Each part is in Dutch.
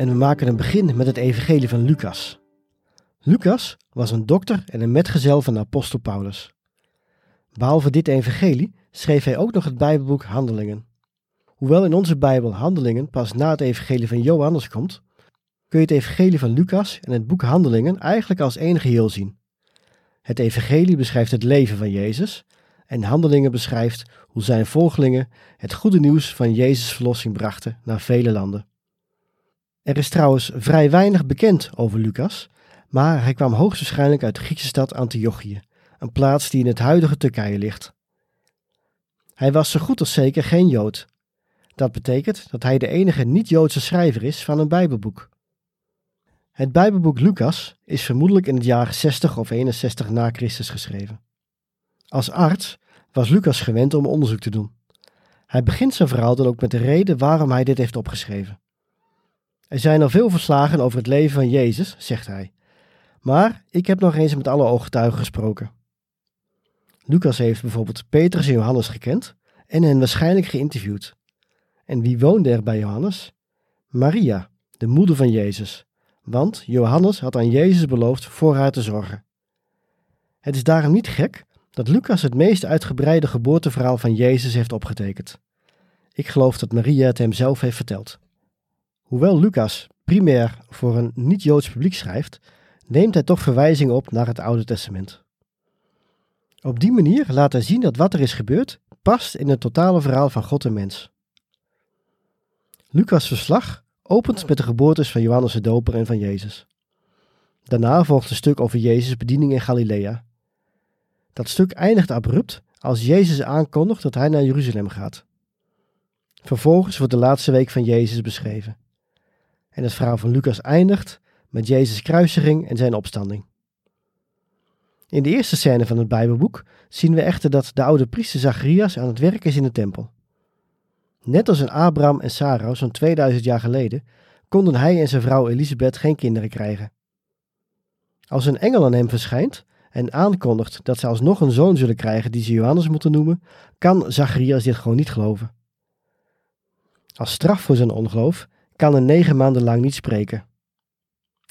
En we maken een begin met het evangelie van Lucas. Lucas was een dokter en een metgezel van de apostel Paulus. Behalve dit evangelie schreef hij ook nog het Bijbelboek Handelingen. Hoewel in onze Bijbel Handelingen pas na het evangelie van Johannes komt, kun je het evangelie van Lucas en het boek Handelingen eigenlijk als één geheel zien. Het evangelie beschrijft het leven van Jezus en Handelingen beschrijft hoe zijn volgelingen het goede nieuws van Jezus' verlossing brachten naar vele landen. Er is trouwens vrij weinig bekend over Lucas, maar hij kwam hoogstwaarschijnlijk uit de Griekse stad Antiochië, een plaats die in het huidige Turkije ligt. Hij was zo goed als zeker geen Jood. Dat betekent dat hij de enige niet-Joodse schrijver is van een Bijbelboek. Het Bijbelboek Lucas is vermoedelijk in het jaar 60 of 61 na Christus geschreven. Als arts was Lucas gewend om onderzoek te doen. Hij begint zijn verhaal dan ook met de reden waarom hij dit heeft opgeschreven. Er zijn al veel verslagen over het leven van Jezus, zegt hij. Maar ik heb nog eens met alle ooggetuigen gesproken. Lucas heeft bijvoorbeeld Petrus en Johannes gekend en hen waarschijnlijk geïnterviewd. En wie woonde er bij Johannes? Maria, de moeder van Jezus. Want Johannes had aan Jezus beloofd voor haar te zorgen. Het is daarom niet gek dat Lucas het meest uitgebreide geboorteverhaal van Jezus heeft opgetekend. Ik geloof dat Maria het hem zelf heeft verteld. Hoewel Lucas primair voor een niet-Joods publiek schrijft, neemt hij toch verwijzingen op naar het Oude Testament. Op die manier laat hij zien dat wat er is gebeurd past in het totale verhaal van God en mens. Lucas' verslag opent met de geboortes van Johannes de Doper en van Jezus. Daarna volgt een stuk over Jezus' bediening in Galilea. Dat stuk eindigt abrupt als Jezus aankondigt dat hij naar Jeruzalem gaat. Vervolgens wordt de laatste week van Jezus beschreven. En het verhaal van Lucas eindigt met Jezus' kruisiging en zijn opstanding. In de eerste scène van het Bijbelboek zien we echter dat de oude priester Zacharias aan het werk is in de tempel. Net als in Abraham en Sarah zo'n 2000 jaar geleden konden hij en zijn vrouw Elisabeth geen kinderen krijgen. Als een engel aan hem verschijnt en aankondigt dat ze alsnog een zoon zullen krijgen die ze Johannes moeten noemen, kan Zacharias dit gewoon niet geloven. Als straf voor zijn ongeloof kan een negen maanden lang niet spreken.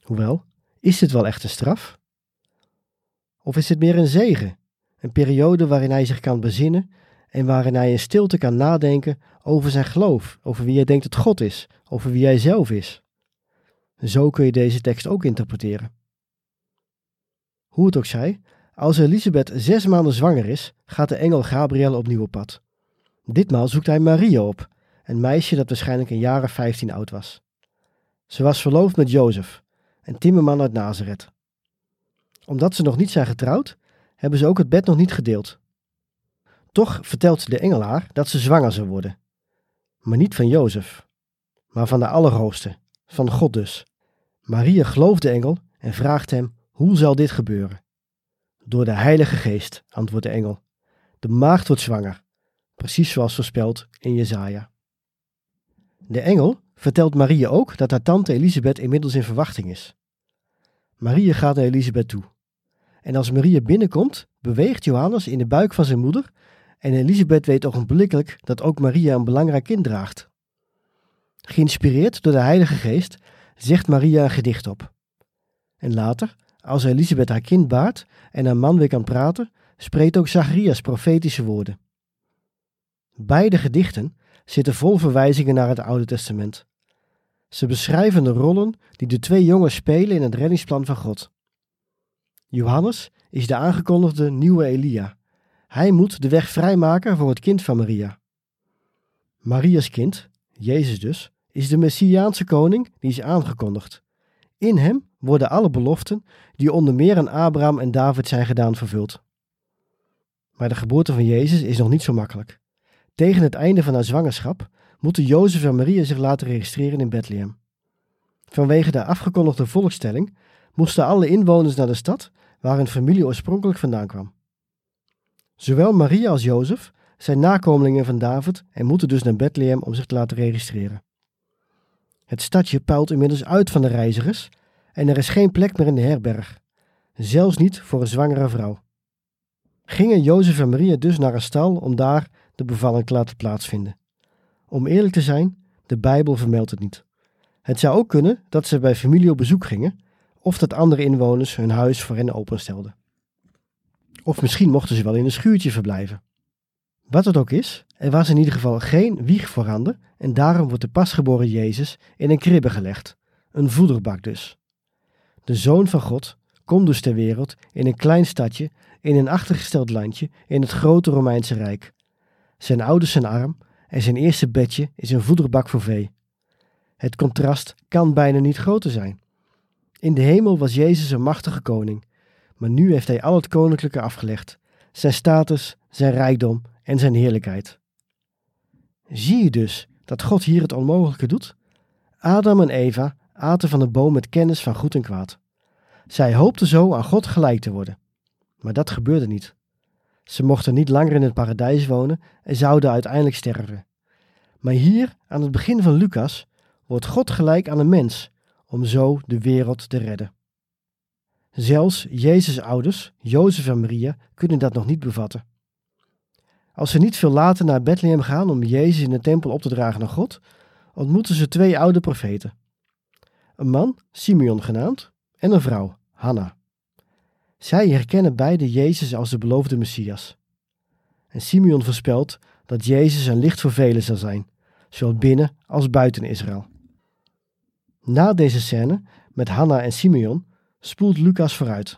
Hoewel, is dit wel echt een straf? Of is het meer een zegen, een periode waarin hij zich kan bezinnen en waarin hij in stilte kan nadenken over zijn geloof, over wie hij denkt dat God is, over wie hij zelf is? Zo kun je deze tekst ook interpreteren. Hoe het ook zij, als Elisabeth zes maanden zwanger is, gaat de engel Gabriel opnieuw op pad. Ditmaal zoekt hij Maria op, een meisje dat waarschijnlijk een jaar of 15 oud was. Ze was verloofd met Jozef, een timmerman uit Nazareth. Omdat ze nog niet zijn getrouwd, hebben ze ook het bed nog niet gedeeld. Toch vertelt de engelaar dat ze zwanger zou worden. Maar niet van Jozef, maar van de Allerhoogste, van God dus. Maria gelooft de engel en vraagt hem, hoe zal dit gebeuren? Door de Heilige Geest, antwoordt de engel. De maagd wordt zwanger, precies zoals voorspeld in Jezaja. De engel vertelt Maria ook dat haar tante Elisabeth inmiddels in verwachting is. Maria gaat naar Elisabeth toe. En als Maria binnenkomt, beweegt Johannes in de buik van zijn moeder en Elisabeth weet ogenblikkelijk dat ook Maria een belangrijk kind draagt. Geïnspireerd door de Heilige Geest zegt Maria een gedicht op. En later, als Elisabeth haar kind baart en haar man weer kan praten, spreekt ook Zacharias profetische woorden. Beide gedichten zitten vol verwijzingen naar het Oude Testament. Ze beschrijven de rollen die de twee jongens spelen in het reddingsplan van God. Johannes is de aangekondigde nieuwe Elia. Hij moet de weg vrijmaken voor het kind van Maria. Maria's kind, Jezus dus, is de Messiaanse koning die is aangekondigd. In hem worden alle beloften die onder meer aan Abraham en David zijn gedaan vervuld. Maar de geboorte van Jezus is nog niet zo makkelijk. Tegen het einde van haar zwangerschap moeten Jozef en Maria zich laten registreren in Bethlehem. Vanwege de afgekondigde volkstelling moesten alle inwoners naar de stad waar hun familie oorspronkelijk vandaan kwam. Zowel Maria als Jozef zijn nakomelingen van David en moeten dus naar Bethlehem om zich te laten registreren. Het stadje puilt inmiddels uit van de reizigers en er is geen plek meer in de herberg, zelfs niet voor een zwangere vrouw. Gingen Jozef en Maria dus naar een stal om daar de bevalling te laten plaatsvinden. Om eerlijk te zijn, de Bijbel vermeldt het niet. Het zou ook kunnen dat ze bij familie op bezoek gingen, of dat andere inwoners hun huis voor hen openstelden. Of misschien mochten ze wel in een schuurtje verblijven. Wat het ook is, er was in ieder geval geen wieg voorhanden en daarom wordt de pasgeboren Jezus in een kribbe gelegd, een voederbak dus. De Zoon van God komt dus ter wereld in een klein stadje in een achtergesteld landje in het grote Romeinse Rijk. Zijn ouders zijn arm en zijn eerste bedje is een voederbak voor vee. Het contrast kan bijna niet groter zijn. In de hemel was Jezus een machtige koning, maar nu heeft hij al het koninklijke afgelegd, zijn status, zijn rijkdom en zijn heerlijkheid. Zie je dus dat God hier het onmogelijke doet? Adam en Eva aten van de boom met kennis van goed en kwaad. Zij hoopten zo aan God gelijk te worden. Maar dat gebeurde niet. Ze mochten niet langer in het paradijs wonen en zouden uiteindelijk sterven. Maar hier, aan het begin van Lucas, wordt God gelijk aan een mens, om zo de wereld te redden. Zelfs Jezus' ouders, Jozef en Maria, kunnen dat nog niet bevatten. Als ze niet veel later naar Bethlehem gaan om Jezus in de tempel op te dragen naar God, ontmoeten ze twee oude profeten. Een man, Simeon genaamd, en een vrouw, Hanna. Zij herkennen beide Jezus als de beloofde Messias. En Simeon voorspelt dat Jezus een licht voor velen zal zijn, zowel binnen als buiten Israël. Na deze scène met Hanna en Simeon spoelt Lucas vooruit.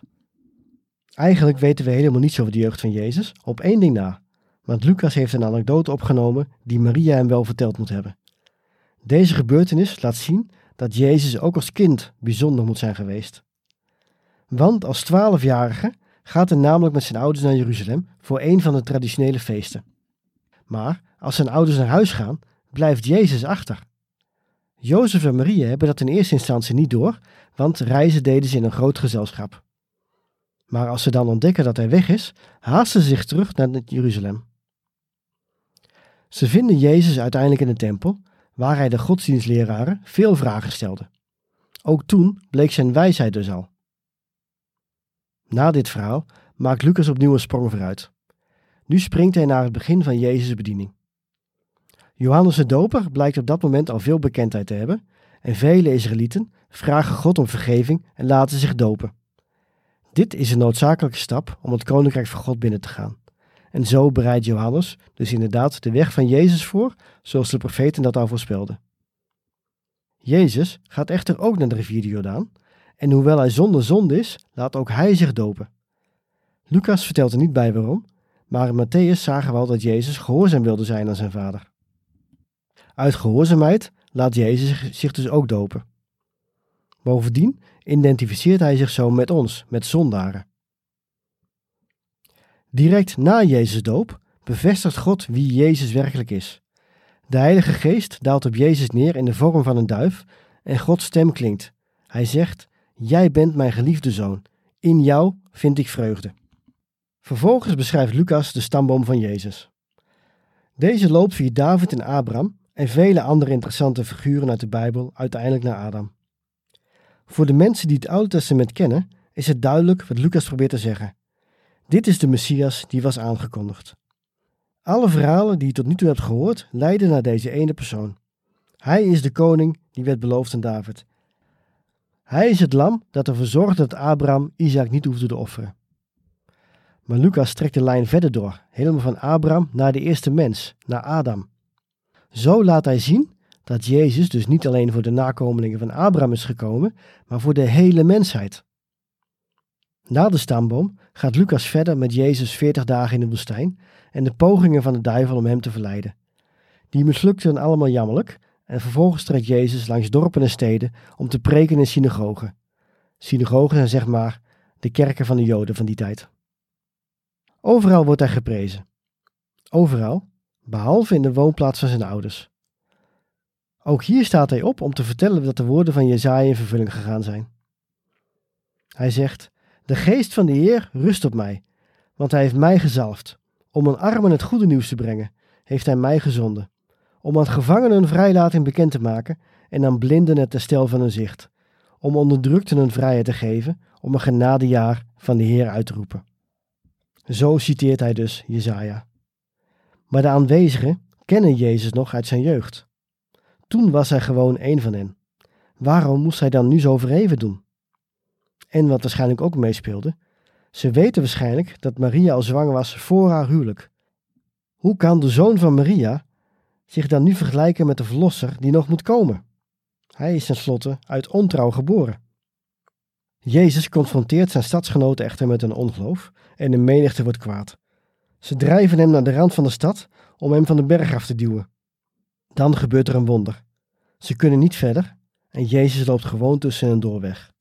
Eigenlijk weten we helemaal niets over de jeugd van Jezus, op één ding na. Want Lucas heeft een anekdote opgenomen die Maria hem wel verteld moet hebben. Deze gebeurtenis laat zien dat Jezus ook als kind bijzonder moet zijn geweest. Want als twaalfjarige gaat hij namelijk met zijn ouders naar Jeruzalem voor een van de traditionele feesten. Maar als zijn ouders naar huis gaan, blijft Jezus achter. Jozef en Maria hebben dat in eerste instantie niet door, want reizen deden ze in een groot gezelschap. Maar als ze dan ontdekken dat hij weg is, haasten ze zich terug naar Jeruzalem. Ze vinden Jezus uiteindelijk in de tempel, waar hij de godsdienstleraren veel vragen stelde. Ook toen bleek zijn wijsheid dus al. Na dit verhaal maakt Lucas opnieuw een sprong vooruit. Nu springt hij naar het begin van Jezus' bediening. Johannes de Doper blijkt op dat moment al veel bekendheid te hebben en vele Israëlieten vragen God om vergeving en laten zich dopen. Dit is een noodzakelijke stap om het koninkrijk van God binnen te gaan. En zo bereidt Johannes dus inderdaad de weg van Jezus voor, zoals de profeten dat al voorspelden. Jezus gaat echter ook naar de rivier de Jordaan, en hoewel hij zonder zonde is, laat ook hij zich dopen. Lucas vertelt er niet bij waarom, maar in Matthäus zagen we al dat Jezus gehoorzaam wilde zijn aan zijn vader. Uit gehoorzaamheid laat Jezus zich dus ook dopen. Bovendien identificeert hij zich zo met ons, met zondaren. Direct na Jezus' doop bevestigt God wie Jezus werkelijk is. De Heilige Geest daalt op Jezus neer in de vorm van een duif en Gods stem klinkt. Hij zegt: Jij bent mijn geliefde zoon. In jou vind ik vreugde. Vervolgens beschrijft Lucas de stamboom van Jezus. Deze loopt via David en Abraham en vele andere interessante figuren uit de Bijbel uiteindelijk naar Adam. Voor de mensen die het Oude Testament kennen, is het duidelijk wat Lucas probeert te zeggen. Dit is de Messias die was aangekondigd. Alle verhalen die je tot nu toe hebt gehoord, leiden naar deze ene persoon. Hij is de koning die werd beloofd aan David. Hij is het lam dat ervoor zorgde dat Abraham Isaac niet hoefde te offeren. Maar Lucas trekt de lijn verder door, helemaal van Abraham naar de eerste mens, naar Adam. Zo laat hij zien dat Jezus dus niet alleen voor de nakomelingen van Abraham is gekomen, maar voor de hele mensheid. Na de stamboom gaat Lucas verder met Jezus 40 dagen in de woestijn en de pogingen van de duivel om hem te verleiden. Die mislukten allemaal jammerlijk en vervolgens trekt Jezus langs dorpen en steden om te preken in synagogen. Synagogen zijn zeg maar de kerken van de Joden van die tijd. Overal wordt hij geprezen. Overal, behalve in de woonplaats van zijn ouders. Ook hier staat hij op om te vertellen dat de woorden van Jezaja in vervulling gegaan zijn. Hij zegt, de geest van de Heer rust op mij, want hij heeft mij gezalfd. Om een armen het goede nieuws te brengen, heeft hij mij gezonden. Om aan gevangenen vrijlating bekend te maken en aan blinden het herstel van hun zicht. Om onderdrukten een vrijheid te geven, om een genadejaar van de Heer uit te roepen. Zo citeert hij dus Jezaja. Maar de aanwezigen kennen Jezus nog uit zijn jeugd. Toen was hij gewoon een van hen. Waarom moest hij dan nu zo verheven doen? En wat waarschijnlijk ook meespeelde, ze weten waarschijnlijk dat Maria al zwanger was voor haar huwelijk. Hoe kan de zoon van Maria zich dan nu vergelijken met de verlosser die nog moet komen? Hij is tenslotte uit ontrouw geboren. Jezus confronteert zijn stadsgenoten echter met een ongeloof en de menigte wordt kwaad. Ze drijven hem naar de rand van de stad om hem van de berg af te duwen. Dan gebeurt er een wonder. Ze kunnen niet verder en Jezus loopt gewoon tussen hen door weg.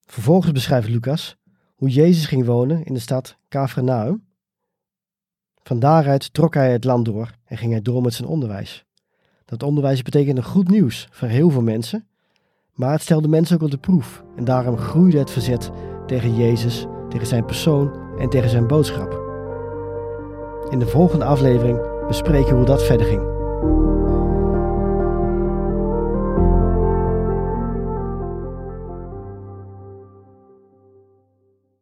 Vervolgens beschrijft Lucas hoe Jezus ging wonen in de stad Capernaum. Van daaruit trok hij het land door en ging hij door met zijn onderwijs. Dat onderwijs betekende goed nieuws voor heel veel mensen, maar het stelde mensen ook op de proef en daarom groeide het verzet tegen Jezus, tegen zijn persoon en tegen zijn boodschap. In de volgende aflevering bespreken we hoe dat verder ging.